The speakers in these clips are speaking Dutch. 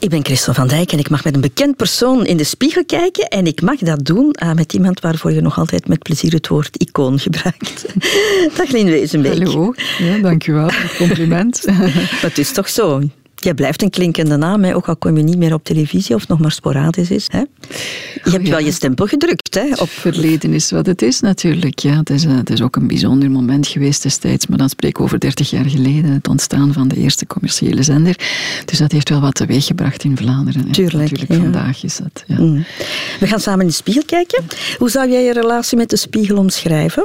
Ik ben Christel van Dijk en ik mag met een bekend persoon in de spiegel kijken. En ik mag dat doen uh, met iemand waarvoor je nog altijd met plezier het woord icoon gebruikt. Dag Lien Wezenbeek. Hallo, ja, dankjewel. Compliment. maar het is toch zo. Jij blijft een klinkende naam, hè? ook al kom je niet meer op televisie of nog maar sporadisch is. Hè? Je hebt oh, wel je stempel gedrukt. Hè? Op... Verleden is wat het is natuurlijk. Ja, het, is, eh, het is ook een bijzonder moment geweest destijds, maar dan spreek ik over 30 jaar geleden, het ontstaan van de eerste commerciële zender. Dus dat heeft wel wat teweeggebracht in Vlaanderen. Tuurlijk. Natuurlijk, vandaag is dat. Ja. Mm. We gaan samen in de spiegel kijken. Hoe zou jij je relatie met de spiegel omschrijven?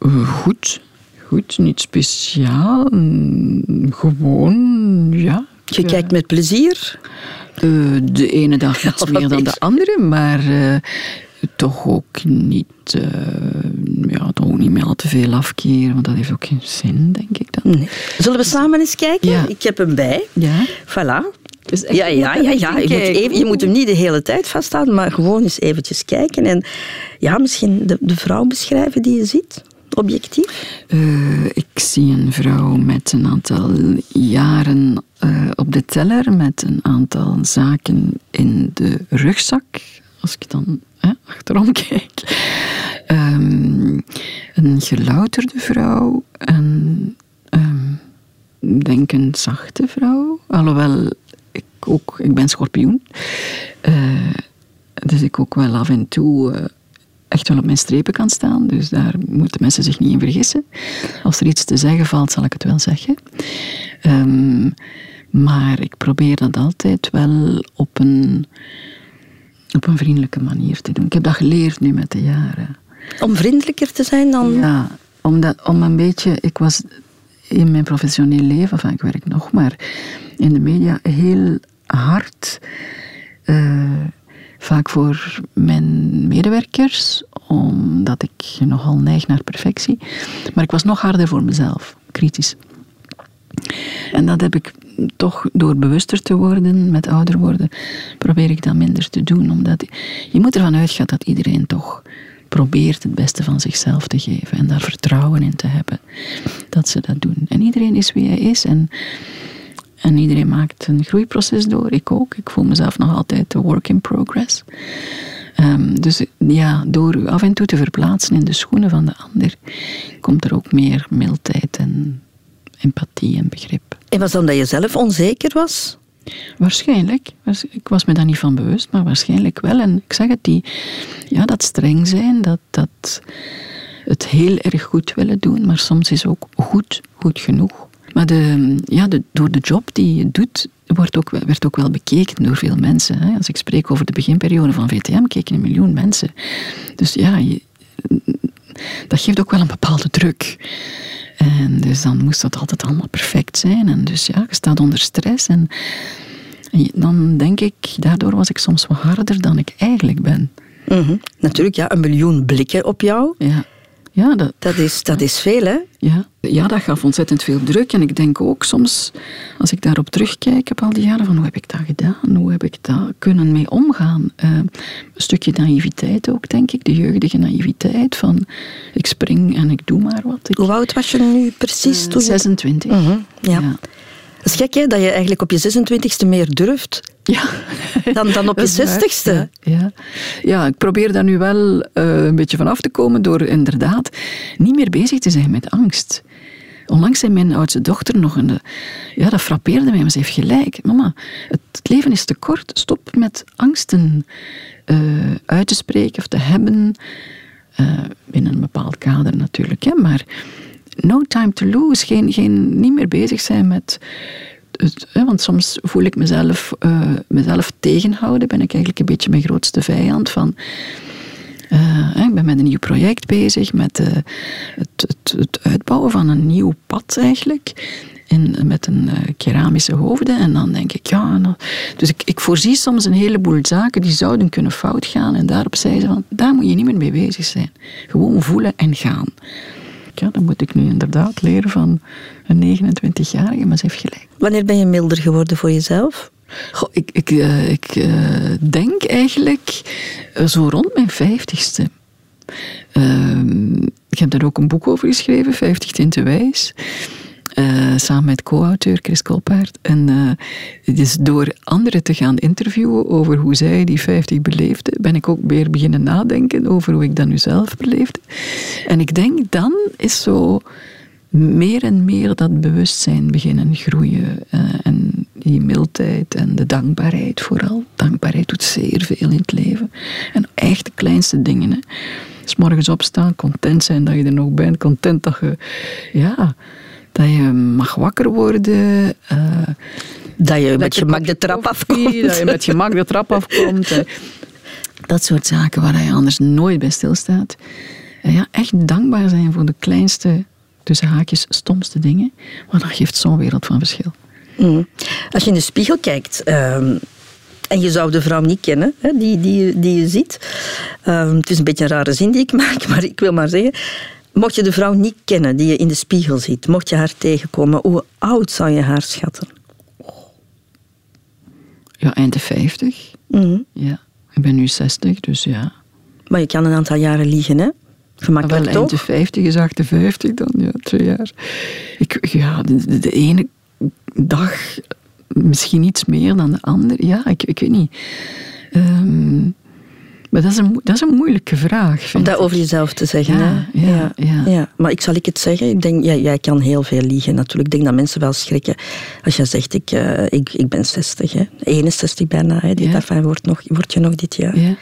Uh, goed goed, niet speciaal. Mm, gewoon, ja. Je kijkt met plezier? Uh, de ene dag iets meer dan de andere, maar uh, toch ook niet, uh, ja, toch niet meer al te veel afkeren, want dat heeft ook geen zin, denk ik dan. Nee. Zullen we samen eens kijken? Ja. Ik heb hem bij. Ja. Voilà. Dus ja, ja, ja, ja. Je, moet even, je moet hem niet de hele tijd vasthouden, maar gewoon eens eventjes kijken. En ja, misschien de, de vrouw beschrijven die je ziet objectief? Uh, ik zie een vrouw met een aantal jaren uh, op de teller, met een aantal zaken in de rugzak. Als ik dan achterom kijk. Um, een gelouterde vrouw. Een, um, denk een zachte vrouw. Alhoewel, ik, ook, ik ben schorpioen. Uh, dus ik ook wel af en toe echt wel op mijn strepen kan staan. Dus daar moeten mensen zich niet in vergissen. Als er iets te zeggen valt, zal ik het wel zeggen. Um, maar ik probeer dat altijd wel op een, op een vriendelijke manier te doen. Ik heb dat geleerd nu met de jaren. Om vriendelijker te zijn dan? Ja, omdat, om een beetje... Ik was in mijn professioneel leven, enfin, ik werk nog maar in de media, heel hard... Uh, vaak voor mijn medewerkers, omdat ik nogal neig naar perfectie. Maar ik was nog harder voor mezelf, kritisch. En dat heb ik toch door bewuster te worden, met ouder worden, probeer ik dat minder te doen. Omdat je moet ervan uitgaan dat iedereen toch probeert het beste van zichzelf te geven en daar vertrouwen in te hebben dat ze dat doen. En iedereen is wie hij is en en iedereen maakt een groeiproces door. Ik ook. Ik voel mezelf nog altijd een work in progress. Um, dus ja, door u af en toe te verplaatsen in de schoenen van de ander, komt er ook meer mildheid en empathie en begrip. En was dan dat je zelf onzeker was? Waarschijnlijk. Ik was me daar niet van bewust, maar waarschijnlijk wel. En ik zeg het, die, ja, dat streng zijn, dat, dat het heel erg goed willen doen, maar soms is ook goed, goed genoeg. Maar de, ja, de, door de job die je doet, wordt ook, werd ook wel bekeken door veel mensen. Hè. Als ik spreek over de beginperiode van VTM, keken een miljoen mensen. Dus ja, je, dat geeft ook wel een bepaalde druk. En dus dan moest dat altijd allemaal perfect zijn. En dus ja, je staat onder stress. En, en dan denk ik, daardoor was ik soms wat harder dan ik eigenlijk ben. Mm Natuurlijk, ja, een miljoen blikken op jou. Ja. Ja, dat, dat, is, dat is veel, hè? Ja. ja, dat gaf ontzettend veel druk. En ik denk ook soms, als ik daarop terugkijk op al die jaren, van hoe heb ik dat gedaan? Hoe heb ik daar kunnen mee omgaan? Uh, een stukje naïviteit ook, denk ik. De jeugdige naïviteit van ik spring en ik doe maar wat. Ik, hoe oud was je nu precies? Uh, toen 26. Uh ja. ja. Het is gek hè, dat je eigenlijk op je 26e meer durft ja. dan, dan op je 60ste. Ja, ja. ik probeer daar nu wel uh, een beetje van af te komen door inderdaad niet meer bezig te zijn met angst. Onlangs zei mijn oudste dochter nog, en ja, dat frappeerde mij, maar ze heeft gelijk. Mama, het, leven is te kort. Stop met angsten uh, uit te spreken of te hebben. Uh, binnen een bepaald kader natuurlijk, hè, maar no time to lose. Geen, geen, niet meer bezig zijn met. Het, want soms voel ik mezelf, uh, mezelf tegenhouden. Ben ik eigenlijk een beetje mijn grootste vijand van. Uh, ik ben met een nieuw project bezig, met uh, het, het, het, uitbouwen van een nieuw pad eigenlijk. In, met een keramische hoofden. En dan denk ik, ja. Dus ik, ik voorzie soms een heleboel zaken die zouden kunnen fout gaan. En daarop zei ze van, daar moet je niet meer mee bezig zijn. Gewoon voelen en gaan ja, dan moet ik nu inderdaad leren van een 29-jarige, maar ze heeft gelijk. Wanneer ben je milder geworden voor jezelf? Goh, ik ik, uh, ik uh, denk eigenlijk uh, zo rond mijn vijftigste. Ehm, ik heb daar ook een boek over geschreven, 50 Tinten Wijs. Uh, samen met co-auteur Chris Kolpaert. En uh, dus door anderen te gaan interviewen over hoe zij die 50 beleefden, ben ik ook weer beginnen nadenken over hoe ik dat nu zelf beleefde. En ik denk dan is zo meer en meer dat bewustzijn beginnen groeien. Uh, en die mildheid en de dankbaarheid vooral. Dankbaarheid doet zeer veel in het leven. En echt de kleinste dingen. Hè. S morgens opstaan, content zijn dat je er nog bent, content dat je, ja, dat je mag wakker worden. Uh, dat je met gemak de trap afkomt. Dat je met gemak de trap afkomt. dat soort zaken waar je anders nooit bij stilstaat. Ja, echt dankbaar zijn voor de kleinste tussen haakjes stomste dingen, maar dat geeft zo'n wereld van verschil. Mm. Als je in de spiegel kijkt ehm, en je zou de vrouw niet kennen hè, die, die, die je ziet, um, het is een beetje een rare zin die ik maak, maar ik wil maar zeggen, mocht je de vrouw niet kennen die je in de spiegel ziet, mocht je haar tegenkomen, hoe oud zou je haar schatten? Ja, eind de 50. Mm. Ja. Ik ben nu 60, dus ja. Maar je kan een aantal jaren liegen, hè? Gemakkelijk wel, eind de 50 is 58 dan, ja, twee jaar. Ik, ja, de, de ene dag misschien iets meer dan de andere. Ja, ik, ik weet niet. Um, maar dat is, een, dat is een moeilijke vraag. Om dat over jezelf te zeggen. Ja, ja, ja, ja, Maar ik zal ik het zeggen. Ik denk, ja, jij kan heel veel liegen natuurlijk. Ik denk dat mensen wel schrikken als je zegt, ik, uh, ik, ik ben 60, hè. 61 bijna. Hè. Dit wordt, nog, word je nog dit jaar. Ja,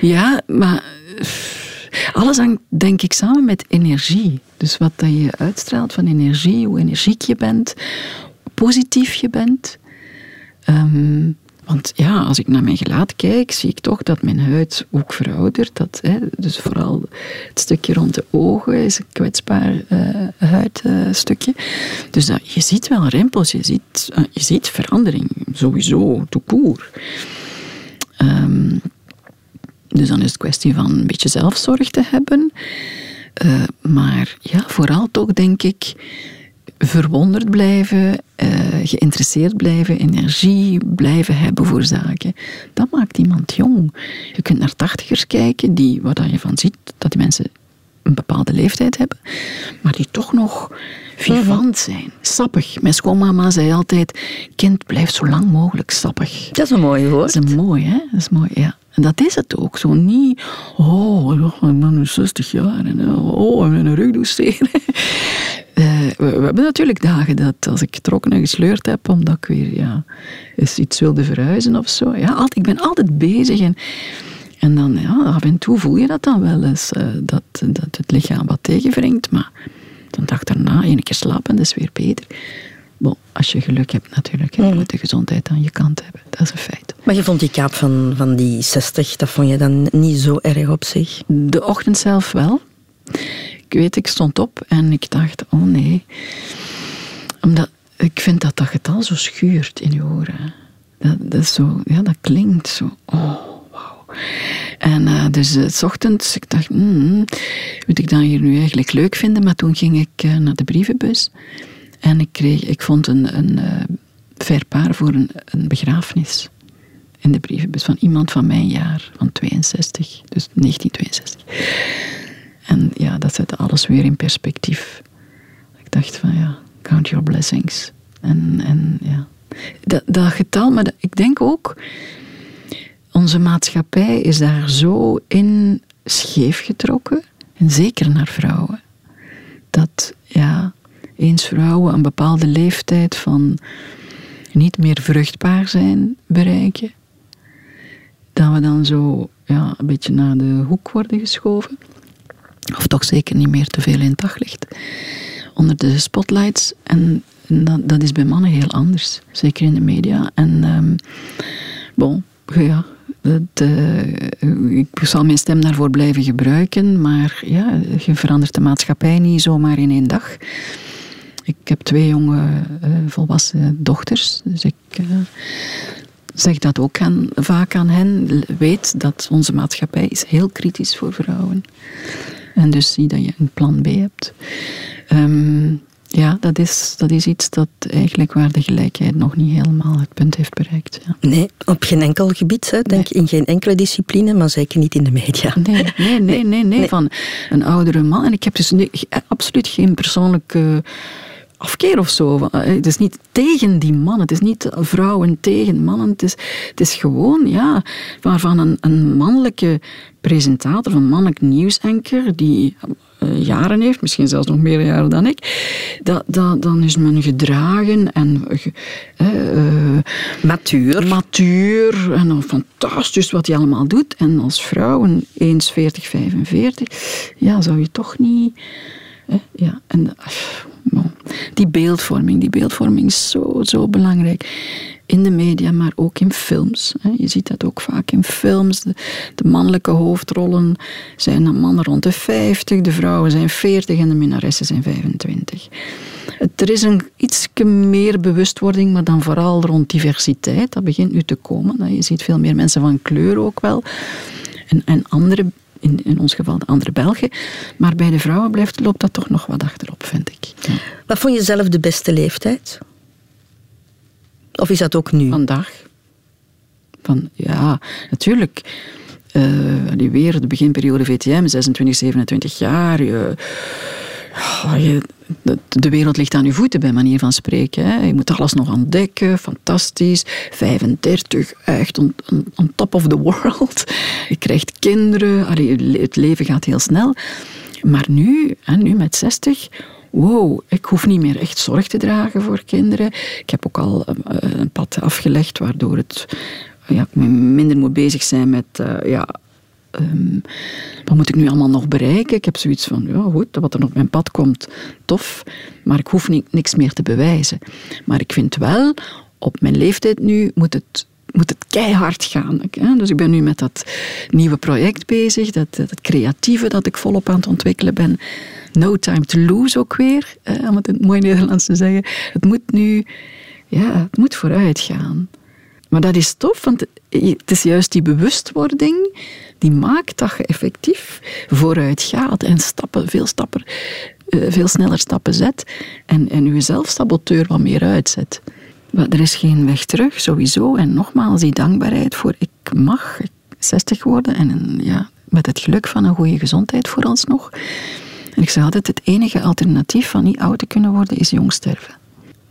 ja maar alles hangt, denk ik, samen met energie. Dus wat dat je uitstraalt van energie, hoe energiek je bent, positief je bent. Um, want ja, als ik naar mijn gelaat kijk, zie ik toch dat mijn huid ook veroudert. Dat, hè, dus vooral het stukje rond de ogen is een kwetsbaar uh, huidstukje. dus dat, je ziet wel rimpels, je ziet, uh, je ziet verandering, sowieso, tout court. Um, dus dan is het kwestie van een beetje zelfzorg te hebben. Uh, maar ja, vooral toch denk ik verwonderd blijven, uh, geïnteresseerd blijven, energie blijven hebben voor zaken. Dat maakt iemand jong. Je kunt naar tachtigers kijken, die, wat je van ziet, dat die mensen een bepaalde leeftijd hebben, maar die toch nog vivant mhm. zijn. Sappig. Mijn schoonmama zei altijd, kind blijft zo lang mogelijk sappig. Dat is een mooi woord. Dat is een mooi, hè? Dat is mooi, ja. En dat is het ook. Zo niet, oh, ik ben nu 60 jaar en oh, mijn rug doet zeer. Uh, we, we, hebben natuurlijk dagen dat als ik getrokken en gesleurd heb, omdat ik weer ja, eens iets wilde verhuizen of zo. Ja, altijd, ik ben altijd bezig en, en dan ja, af en toe voel je dat dan wel eens, uh, dat, dat het lichaam wat tegenwringt. Maar dan dag daarna, één keer slapen, dat is weer beter. Bon, als je geluk hebt natuurlijk, je moet de gezondheid aan je kant hebben. Dat is een feit. Maar je vond die kaap van, van die 60, dat vond je dan niet zo erg op zich? De ochtend zelf wel. Ik weet, ik stond op en ik dacht, oh nee. Omdat ik vind dat dat getal zo schuurt in je oren. Dat, dat, is zo, ja, dat klinkt zo, oh, wauw. En uh, dus uh, s ochtends, ik dacht, mm, moet ik dat hier nu eigenlijk leuk vinden? Maar toen ging ik uh, naar de brievenbus. En ik, kreeg, ik vond een, een paar voor een, een, begrafenis in de brievenbus van iemand van mijn jaar, van 62, dus 1962. En ja, dat zette alles weer in perspectief. Ik dacht van ja, count your blessings. En, en ja, dat, dat getal, maar ik denk ook, onze maatschappij is daar zo in scheef getrokken, en zeker naar vrouwen, dat ja, eens vrouwen een bepaalde leeftijd van niet meer vruchtbaar zijn bereiken, dat we dan zo ja, een beetje naar de hoek worden geschoven. Of toch zeker niet meer te veel in het daglicht. Onder de spotlights. En dat, dat is bij mannen heel anders. Zeker in de media. En um, bon, ja, uh, ik zal mijn stem daarvoor blijven gebruiken. Maar ja, je verandert de maatschappij niet zomaar in één dag. Ik heb twee jonge uh, volwassen dochters. Dus ik uh, zeg dat ook aan, vaak aan hen. Weet dat onze maatschappij is heel kritisch voor vrouwen. En dus zie dat je een plan B hebt. Um, ja, dat is, dat is iets dat eigenlijk waar de gelijkheid nog niet helemaal het punt heeft bereikt. Ja. Nee, op geen enkel gebied, hè, denk nee. in geen enkele discipline, maar zeker niet in de media. Nee, nee, nee, nee, nee, van een oudere man. En ik heb dus absoluut geen persoonlijke afkeer of zo. Eh, het is niet tegen die mannen, het is niet vrouwen tegen mannen. Het is, het is gewoon, ja, waarvan een, een mannelijke presentator, een mannelijk nieuwsanker, die uh, jaren heeft, misschien zelfs nog meer jaren dan ik, dat, dat, dan is men gedragen en uh, matuur. matuur en fantastisch wat hij allemaal doet. En als vrouw, een 1,40, 45, ja, zou je toch niet ja, en die beeldvorming, die beeldvorming is zo, zo belangrijk. In de media, maar ook in films. Je ziet dat ook vaak in films. De, mannelijke hoofdrollen zijn de mannen rond de 50, de vrouwen zijn 40 en de minnaressen zijn 25. Er is een iets meer bewustwording, maar dan vooral rond diversiteit. Dat begint nu te komen. Je ziet veel meer mensen van kleur ook wel. En, en andere in, in ons geval de andere Belgen. Maar bij de vrouwen blijft, loopt dat toch nog wat achterop, vind ik. Wat vond je zelf de beste leeftijd? Of is dat ook nu? Vandaag. Van, ja, natuurlijk. Uh, die weer, de beginperiode VTM, 26, 27 jaar. Je, je, de wereld ligt aan je voeten, bij manier van spreken. Hè. Je moet alles nog ontdekken, fantastisch. 35, echt on, top of the world. Je krijgt kinderen, Allee, het leven gaat heel snel. Maar nu, hè, nu met 60, wow, ik hoef niet meer echt zorg te dragen voor kinderen. Ik heb ook al eh, een pad afgelegd waardoor het, ja, ik minder moet bezig zijn met uh, ja, um, wat moet ik nu allemaal nog bereiken? Ik heb zoiets van, ja goed, wat er op mijn pad komt, tof. Maar ik hoef niks meer te bewijzen. Maar ik vind wel, op mijn leeftijd nu moet het moet het keihard gaan. Dus ik ben nu met dat nieuwe project bezig, dat, dat creatieve dat ik volop aan het ontwikkelen ben. No time to lose ook weer, om het in het mooi Nederlands te zeggen. Het moet nu, ja, het moet vooruit gaan. Maar dat is tof, want het is juist die bewustwording die maakt dat je effectief vooruit gaat en stappen, veel, eh, veel sneller stappen zet en, en je zelfsaboteur wat meer uitzet. Maar er is geen weg terug, sowieso. En nogmaals, die dankbaarheid voor ik mag 60 worden en ja, met het geluk van een goede gezondheid vooralsnog. En ik zeg altijd, het enige alternatief van niet oud te kunnen worden is jong sterven.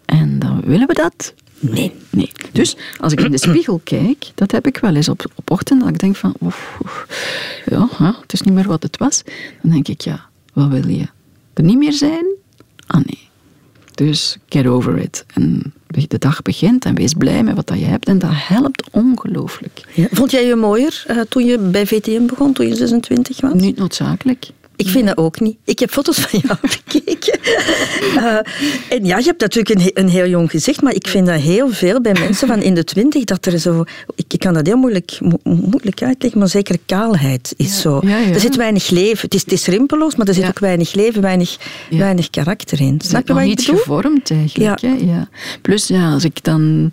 En dan willen we dat Nee. nee. Dus als ik in de spiegel kijk, dat heb ik wel eens op, op ochtend, dat ik denk van, oef, ja, het is niet meer wat het was. Dan denk ik, ja, wat wil je? Er niet meer zijn? Ah nee. Dus get over it. En de dag begint en wees blij met wat je hebt. En dat helpt ongelooflijk. Ja. Vond jij je mooier uh, toen je bij VTM begon, toen je 26 was? Niet noodzakelijk. Ik vind dat ook niet. Ik heb foto's van jou gekeken. Uh, en ja, je hebt natuurlijk een, een, heel jong gezicht, maar ik vind dat heel veel bij mensen van in de twintig, dat er zo... Ik, ik kan dat heel moeilijk, mo moeilijk uitleggen, maar zeker kaalheid is zo. Er zit weinig leven. Het is, het is rimpeloos, maar er zit ook weinig leven, weinig, weinig karakter in. Snap je wat ik bedoel? niet gevormd eigenlijk. Ja. Plus, ja, als ik dan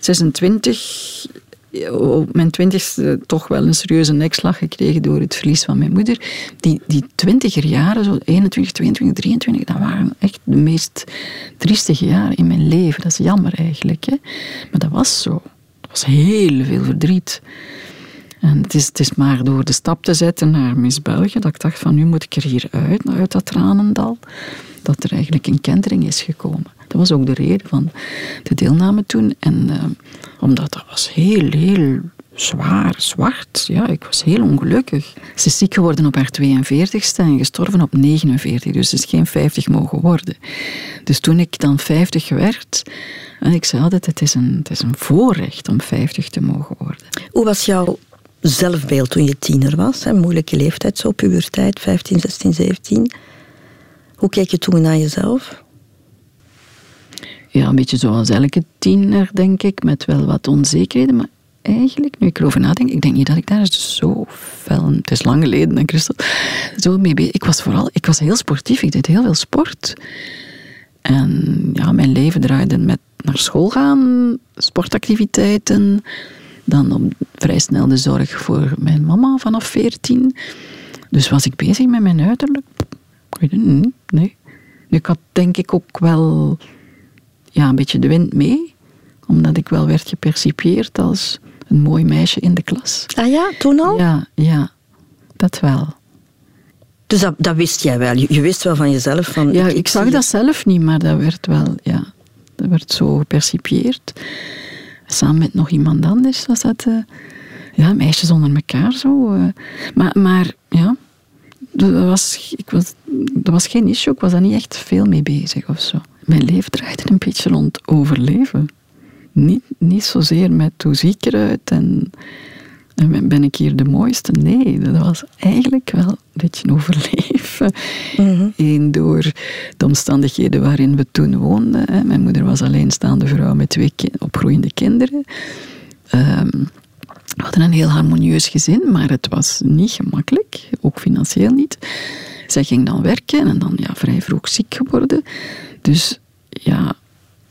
26 op mijn twintigste toch wel een serieuze nekslag gekregen door het verlies van mijn moeder. Die, die twintiger jaren, zo 21, 22, 23, dat waren echt de meest triestige jaren in mijn leven. Dat is jammer eigenlijk. Hè? Maar dat was zo. Het was heel veel verdriet. En het is, het is maar door de stap te zetten naar Miss België dat ik dacht van nu moet ik er hier uit, uit dat tranendal, dat er eigenlijk een kentering is gekomen. Dat was ook de reden van de deelname toen. En uh, omdat dat was heel, heel zwaar, zwart. Ja, ik was heel ongelukkig. Ze is ziek geworden op haar 42ste en gestorven op 49. Dus ze is geen 50 mogen worden. Dus toen ik dan 50 werd, en ik zei altijd, het is, een, het is een voorrecht om 50 te mogen worden. Hoe was jouw zelfbeeld toen je tiener was? Moeilijke leeftijd, zo puberteit, 15, 16, 17. Hoe keek je toen naar jezelf? ja, een beetje zoals elke tiener, denk ik, met wel wat onzekerheden. Maar eigenlijk, nu ik erover nadenk, ik denk niet dat ik daar zo fel... Het is lang geleden, hè, Christel. Zo mee Ik was vooral... Ik was heel sportief. Ik deed heel veel sport. En ja, mijn leven draaide met naar school gaan, sportactiviteiten. Dan op, vrij snel de zorg voor mijn mama vanaf 14. Dus was ik bezig met mijn uiterlijk? Ik weet het niet, nee. Ik had denk ik ook wel ja, een beetje de wind mee. Omdat ik wel werd gepercipieerd als een mooi meisje in de klas. Ah ja, toen al? Ja, ja dat wel. Dus dat, dat wist jij wel. Je, je wist wel van jezelf. Van, Ja, ik, zag dat zelf niet, maar dat werd wel, ja, dat werd zo gepercipieerd. Samen met nog iemand anders was dat, eh, ja, meisjes onder elkaar zo. eh. Maar, maar ja, dat was, ik was, dat was geen issue, ik was daar niet echt veel mee bezig of zo. Mijn leven draaide een beetje rond overleven. Niet, niet zozeer met hoe zie ik eruit en, en ben ik hier de mooiste. Nee, dat was eigenlijk wel een beetje overleven. Eén door de omstandigheden waarin we toen woonden. hè. Mijn moeder was alleenstaande vrouw met twee opgroeiende kinderen. Ehm, we hadden een heel harmonieus gezin, maar het was niet gemakkelijk, ook financieel niet. Zij ging dan werken en dan ja, vrij vroeg ziek geworden. Dus ja,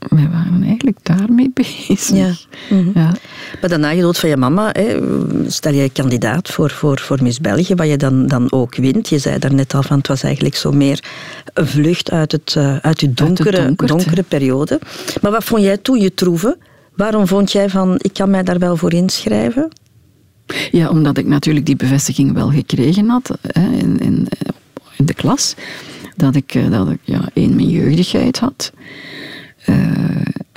wij waren eigenlijk daarmee bezig. Ja. Mhm. Ja. Maar daarna je dood van je mama, hè, stel je kandidaat voor, voor, voor Miss België, wat je dan, dan ook wint. Je zei daarnet al van het was eigenlijk zo meer een vlucht uit, het, eh, uit je donkere, donkere periode. Maar wat vond jij toen je troeven? Waarom vond jij van ik kan mij daar wel voor inschrijven? Ja, omdat ik natuurlijk die bevestiging wel gekregen had hè, in, in, de klas. Dat ik, eh, dat ik ja, één, mijn jeugdigheid had. Eh,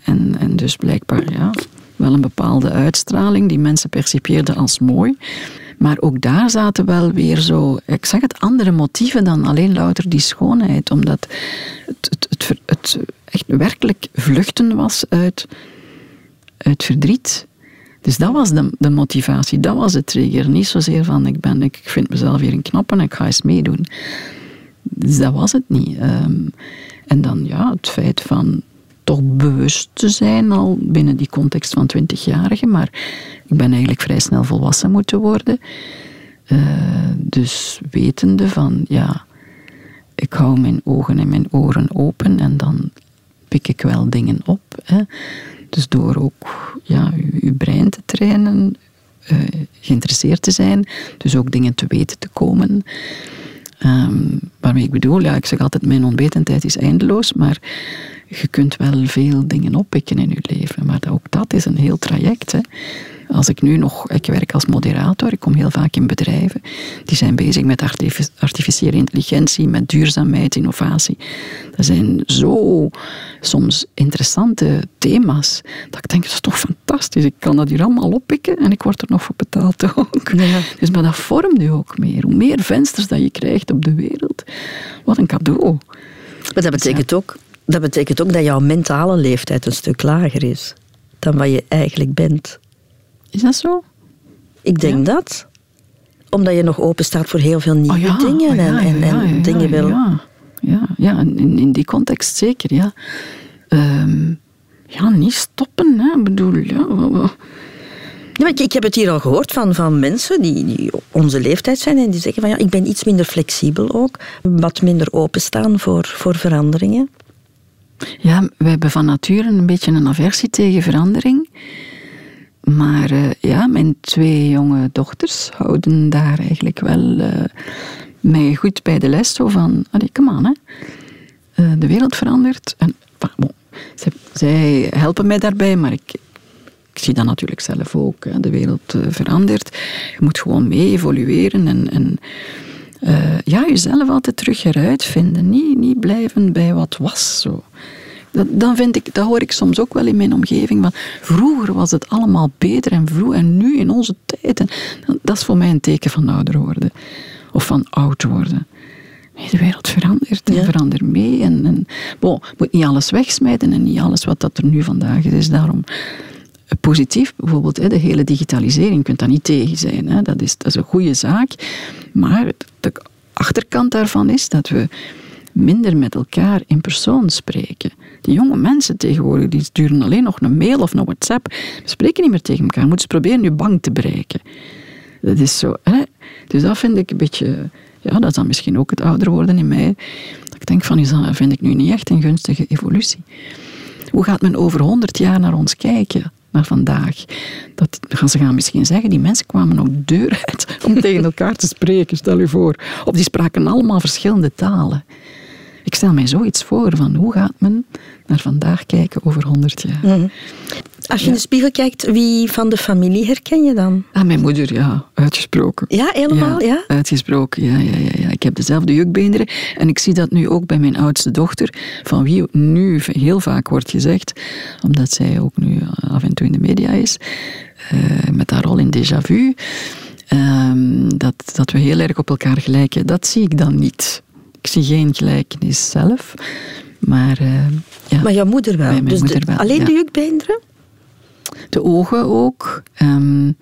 en, en dus blijkbaar ja, wel een bepaalde uitstraling die mensen percipieerden als mooi. Maar ook daar zaten wel weer zo, ik zeg het, andere motieven dan alleen louter die schoonheid. Omdat het, het, het, het echt werkelijk vluchten was uit, uit verdriet. Dus dat was de, de motivatie, dat was de trigger. Niet zozeer van ik, ben, ik vind mezelf hier een knappe en ik ga eens meedoen. Dus dat was het niet. Ehm, en dan ja, het feit van toch bewust te zijn al binnen die context van twintigjarigen. Maar ik ben eigenlijk vrij snel volwassen moeten worden. Eh, dus wetende van ja, ik hou mijn ogen en mijn oren open en dan pik ik wel dingen op. Hè. Dus door ook ja, uw, brein te trainen, eh, geïnteresseerd te zijn, dus ook dingen te weten te komen. Ehm, waarmee ik bedoel, ja, ik zeg altijd, mijn onwetendheid is eindeloos, maar je kunt wel veel dingen oppikken in je leven. Maar ook dat is een heel traject. Hè. Als ik nu nog, ik werk als moderator, ik kom heel vaak in bedrijven, die zijn bezig met artific- artificiële intelligentie, met duurzaamheid, innovatie. Dat zijn zo soms interessante thema's, dat ik denk, dat is toch fantastisch. Ik kan dat hier allemaal oppikken en ik word er nog voor betaald ook. Ja. Dus maar dat vormt je ook meer. Hoe meer vensters dat je krijgt op de wereld, wat een cadeau. Maar dat betekent, ook, dat betekent ook dat jouw mentale leeftijd een stuk lager is dan wat je eigenlijk bent. Is dat zo? Ik denk dat. Omdat je nog open staat voor heel veel nieuwe Oh ja, dingen oh ja, en, dingen wil. Ja, ja, in, in die context zeker, ja. Ehm, ja, niet stoppen, hè. Ik bedoel, ja... Ja, ik, ik heb het hier al gehoord van, van mensen die, die onze leeftijd zijn en die zeggen van ja, ik ben iets minder flexibel ook, wat minder openstaan voor, voor veranderingen. Ja, wij hebben van nature een beetje een aversie tegen verandering. Maar eh, ja, mijn twee jonge dochters houden daar eigenlijk wel eh, mij goed bij de les. Zo van, allee, come on, hè. Eh, de wereld verandert. En, bon, zij, helpen mij daarbij, maar ik, ik zie dat natuurlijk zelf ook. De wereld verandert. Je moet gewoon mee evolueren en... en ja, jezelf altijd terug eruit vinden. Niet, niet blijven bij wat was. Zo. Dat, dan vind ik, dat hoor ik soms ook wel in mijn omgeving. Van, vroeger was het allemaal beter en vroeg en nu in onze tijd. En, dat, is voor mij een teken van ouder worden. Of van oud worden. Nee, de wereld verandert en Ja. verandert mee. En, en, bon, je moet niet alles wegsmijten en niet alles wat dat er nu vandaag is. Daarom eh, positief bijvoorbeeld, de hele digitalisering. Je kunt daar niet tegen zijn. Dat, is, dat is een goede zaak. Maar de achterkant daarvan is dat we minder met elkaar in persoon spreken. Die jonge mensen tegenwoordig die sturen alleen nog een mail of een WhatsApp. We spreken niet meer tegen elkaar. Je moet eens proberen je bank te bereiken. Dat is zo. Hè? Dus dat vind ik een beetje... Ja, dat is dan misschien ook het ouder worden in mij. Ik denk van, is dat vind ik nu niet echt een gunstige evolutie. Hoe gaat men over honderd jaar naar ons kijken? Naar vandaag. Dat, gaan ze gaan misschien zeggen, die mensen kwamen ook de deur uit om tegen elkaar te spreken, stel je voor. Of die spraken allemaal verschillende talen. Ik stel mij zoiets voor van hoe gaat men naar vandaag kijken over 100 jaar. Mhm. Als je in de spiegel kijkt, wie van de familie herken je dan? Ah, mijn moeder, ja, uitgesproken. Ja, helemaal, ja? Uitgesproken, ja, ja, ja, ja. Ik heb dezelfde jukbeenderen. En ik zie dat nu ook bij mijn oudste dochter, van wie nu heel vaak wordt gezegd, omdat zij ook nu af en toe in de media is, uh, met haar rol in Déjà Vu, uh, dat, dat we heel erg op elkaar gelijken. Dat zie ik dan niet. Ik zie geen gelijkenis zelf. Maar, uh, ja. maar jouw moeder wel? Mijn dus moeder de, wel, alleen ja. de jukbeenderen? De ogen ook. Um,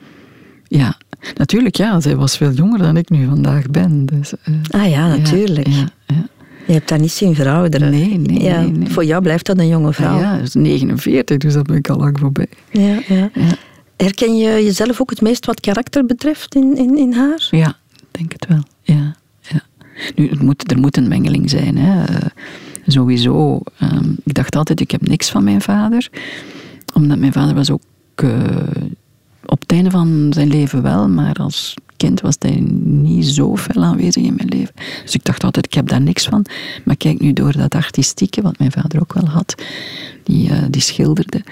ja, natuurlijk, ja. Zij was veel jonger dan ik nu vandaag ben. Dus, uh, ah ja, natuurlijk. Ja, ja, Je hebt dat niet zien verouderen. Nee, nee, ja, nee, nee. Voor jou blijft dat een jonge vrouw. Ja, dat is 49, dus dat ben ik al lang voorbij. Ja, ja. Herken je jezelf ook het meest wat karakter betreft in, in, in haar? Ja, ik denk het wel. Ja, ja. Nu, het moet, er moet een mengeling zijn. Hè. Uh, sowieso. Um, ik dacht altijd, ik heb niks van mijn vader. Omdat mijn vader was ook uh, op het einde van zijn leven wel, maar als kind was hij niet zo fel aanwezig in mijn leven. Dus ik dacht altijd, ik heb daar niks van. Maar kijk nu door dat artistieke, wat mijn vader ook wel had, die, uh, die schilderde.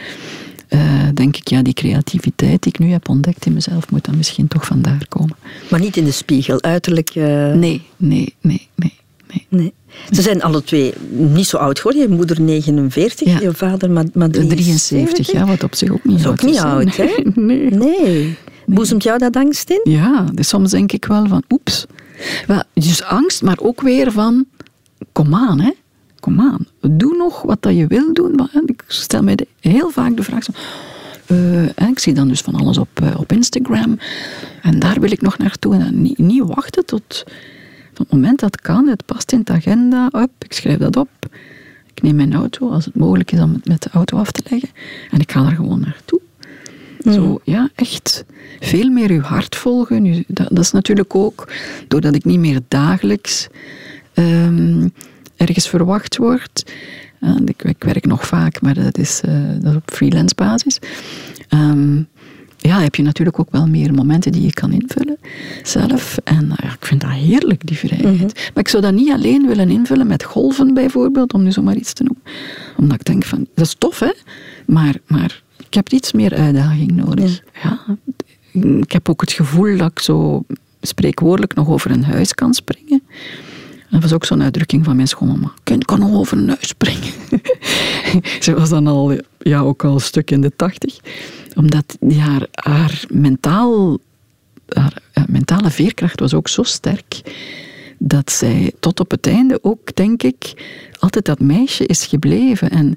Denk ik, ja, die creativiteit die ik nu heb ontdekt in mezelf, moet dan misschien toch vandaar komen. Maar niet in de spiegel, uiterlijk? Uh... Nee, nee, nee, nee, nee. nee. Ze zijn alle twee niet zo oud geworden. Je moeder 49, ja. je vader maar, maar 73. 73, ja, wat op zich ook niet dat is ook niet oud, hè? Nee. nee. Boezemt jou dat angst in? Ja, dus soms denk ik wel van, oeps. Dus angst, maar ook weer van, kom aan, hè. Kom aan, doe nog wat dat je wil doen. Ik stel mij heel vaak de vraag, uh, ik zie dan dus van alles op, uh, op Instagram. En daar wil ik nog naartoe. En niet, niet wachten tot het moment dat het kan, het past in de agenda, up, ik schrijf dat op. Ik neem mijn auto, als het mogelijk is om het met de auto af te leggen. En ik ga er gewoon naartoe. Mm. Zo, ja, echt veel meer uw hart volgen. Dat, dat, is natuurlijk ook doordat ik niet meer dagelijks um, ergens verwacht word. Uh, ik, ik, werk nog vaak, maar dat is, uh, dat is op freelance basis. Um, ja, heb je natuurlijk ook wel meer momenten die je kan invullen zelf. En nou ja, ik vind dat heerlijk, die vrijheid. Mm -hmm. Maar ik zou dat niet alleen willen invullen met golven bijvoorbeeld, om nu zomaar iets te noemen. Omdat ik denk van, dat is tof hè, maar, maar ik heb iets meer uitdaging nodig. Ja. ja. Ik heb ook het gevoel dat ik zo spreekwoordelijk nog over een huis kan springen. Dat was ook zo'n uitdrukking van mijn schoonmama. Kind kan nog over een huis springen. Ze was dan al, ja, ook al een stuk in de tachtig. Omdat haar, haar, mentaal, haar, mentale veerkracht was ook zo sterk dat zij tot op het einde ook, denk ik, altijd dat meisje is gebleven. En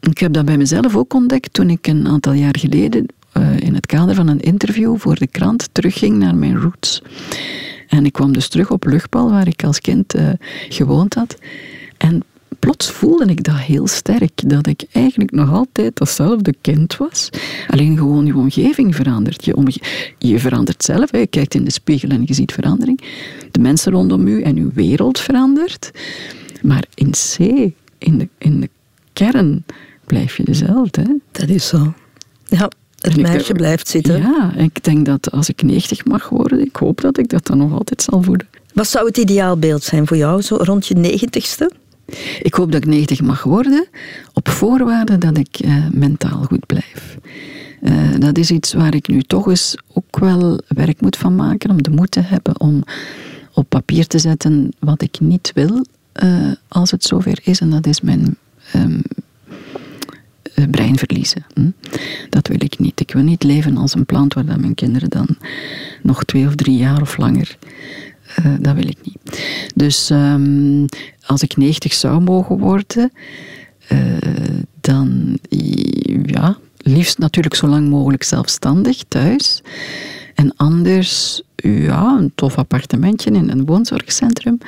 ik heb dat bij mezelf ook ontdekt toen ik een aantal jaar geleden uh, in het kader van een interview voor de krant terugging naar mijn roots. En ik kwam dus terug op Luchtbal, waar ik als kind uh, gewoond had. En plots voelde ik dat heel sterk. Dat ik eigenlijk nog altijd datzelfde kind was. Alleen gewoon je omgeving verandert. Je, je verandert zelf. Je kijkt in de spiegel en je ziet verandering. De mensen rondom u en uw wereld verandert. Maar in C, in de, in de kern, blijf je dezelfde. Dat is zo. Ja. Het meisje ik, blijft zitten. Ja, ik denk dat als ik 90 mag worden, ik hoop dat ik dat dan nog altijd zal voeden. Wat zou het ideaalbeeld zijn voor jou, zo rond je 90ste? Ik hoop dat ik 90 mag worden, op voorwaarde dat ik uh, mentaal goed blijf. Uh, dat is iets waar ik nu toch eens ook wel werk moet van maken, om de moed te hebben om op papier te zetten wat ik niet wil uh, als het zover is. En dat is mijn um, brein verliezen. Hm? Dat wil ik niet. Ik wil niet leven als een plant waar mijn kinderen dan nog twee of drie jaar of langer. Uh, dat wil ik niet. Dus um, als ik 90 zou mogen worden, uh, dan ja, liefst natuurlijk zo lang mogelijk zelfstandig thuis. En anders, ja, een tof appartementje in een woonzorgcentrum.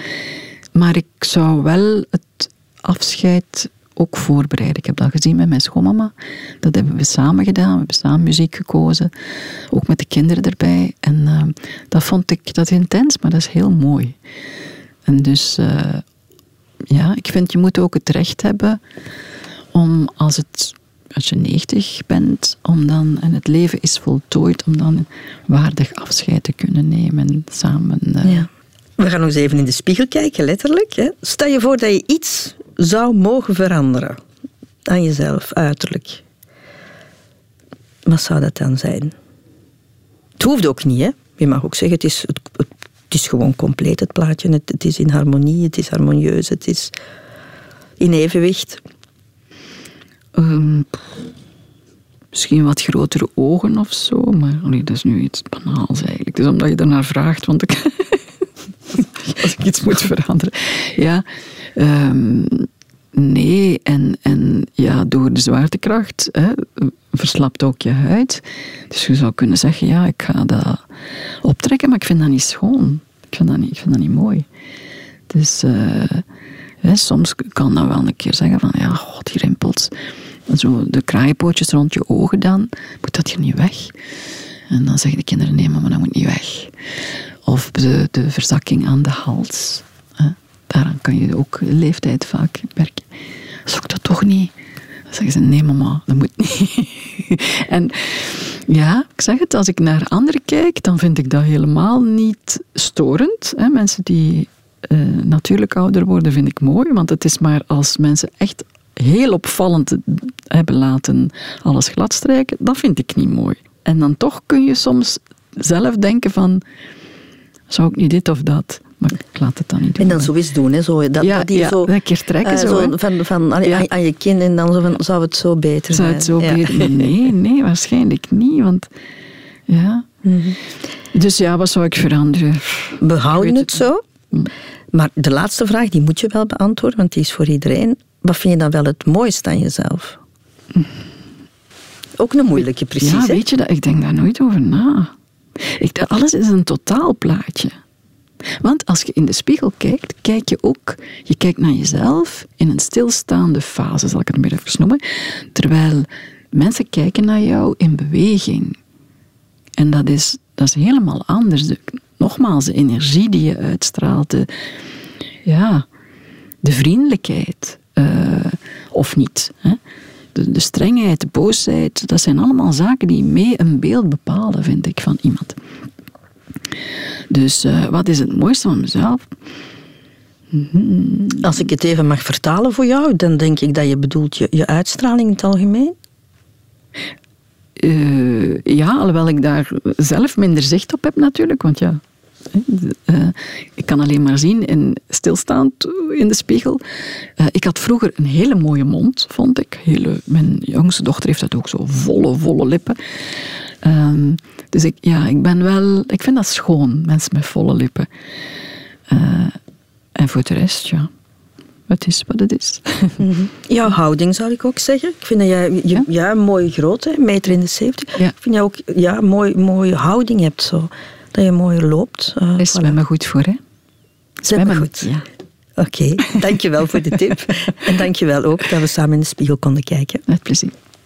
Maar ik zou wel het afscheid ook voorbereiden. Ik heb dat gezien met mijn schoonmama. Dat hebben we samen gedaan. We hebben samen muziek gekozen. Ook met de kinderen erbij. En uh, dat vond ik dat intens, maar dat is heel mooi. En dus, uh, ja, ik vind je moet ook het recht hebben om als, het, als je 90 bent, om dan, en het leven is voltooid, om dan waardig afscheid te kunnen nemen samen. Uh, ja. We gaan nog eens even in de spiegel kijken, letterlijk. Hè. Stel je voor dat je iets zou mogen veranderen aan jezelf, uiterlijk. Wat zou dat dan zijn? Het hoeft ook niet, hè. Je mag ook zeggen, het is, het, het is gewoon compleet, het plaatje. Het, is in harmonie, het is harmonieus, het is in evenwicht. Ehm, misschien wat grotere ogen of zo, maar dat is nu iets banaals eigenlijk. Dus omdat je ernaar vraagt, want ik, als ik iets moet veranderen. Ja, ehm, nee, en, en ja, door de zwaartekracht hè, verslapt ook je huid. Dus je zou kunnen zeggen, ja, ik ga dat optrekken, maar ik vind dat niet schoon. Ik vind dat niet, ik vind dat niet mooi. Dus uh, hè, soms kan dat wel een keer zeggen van, ja, god, die rimpels. Zo de kraaienpootjes rond je ogen dan, moet dat hier niet weg? En dan zeggen de kinderen, nee mama, dat moet niet weg. Of de, de verzakking aan de hals. Daaraan kan je ook leeftijd vaak merken. Zoek dat toch niet? Dan zeggen ze, nee mama, dat moet niet. en ja, ik zeg het, als ik naar anderen kijk, dan vind ik dat helemaal niet storend. Hè? Mensen die uh, natuurlijk ouder worden, vind ik mooi. Want het is maar als mensen echt heel opvallend hebben laten alles gladstrijken, dat vind ik niet mooi. En dan toch kun je soms zelf denken van, zou ik niet dit of dat? Maar ik laat het dan niet doen. En dan zo eens doen, hè? Zo, dat, ja, dat die ja, zo, een keer trekken. uh, zo, zo van, van, aan, Ja. aan je kin en dan zo van, zou het zo beter Zou zijn. het zo beter? Nee, nee, waarschijnlijk niet. Want ja. Mhm. Dus ja, wat zou ik veranderen? We Ik houden weet het zo. Maar de laatste vraag, die moet je wel beantwoorden, want die is voor iedereen. Wat vind je dan wel het mooiste aan jezelf? Ook een moeilijke, precies. ja, weet je dat? Ik denk daar nooit over na. Ik, alles is een totaalplaatje. Want als je in de spiegel kijkt, kijk je ook, je kijkt naar jezelf in een stilstaande fase, zal ik het maar even noemen. Terwijl mensen kijken naar jou in beweging. En dat is, dat is helemaal anders. De- nogmaals, de energie die je uitstraalt, de, ja, de vriendelijkheid, eh, of niet. Hè? De, de strengheid, de boosheid, dat zijn allemaal zaken die mee een beeld bepalen, vind ik, van iemand. Dus eh, wat is het mooiste van mezelf? Als ik het even mag vertalen voor jou, dan denk ik dat je bedoelt je, je uitstraling in het algemeen. Eh, ja, alhoewel ik daar zelf minder zicht op heb natuurlijk, want ja, ik kan alleen maar zien in stilstaand in de spiegel. Eh, ik had vroeger een hele mooie mond, vond ik. Hele, mijn jongste dochter heeft dat ook zo volle, volle lippen. Ehm, dus ik, ja, ik ben wel, ik vind dat schoon, mensen met volle lippen. Eh, en voor de rest, ja, het is wat het is. Jouw houding zou ik ook zeggen. Ik vind dat jij je, Ja? ja? mooi groot, hè, meter in de zeventig. Ja. Ik vind dat je ook ja, mooi, mooie houding hebt zo. Dat je mooi loopt. eh, Is voilà. zwemmen goed voor, hè? Zwemmen goed. Ja. Oké, dankjewel voor de tip. en dankjewel ook dat we samen in de spiegel konden kijken. Met plezier.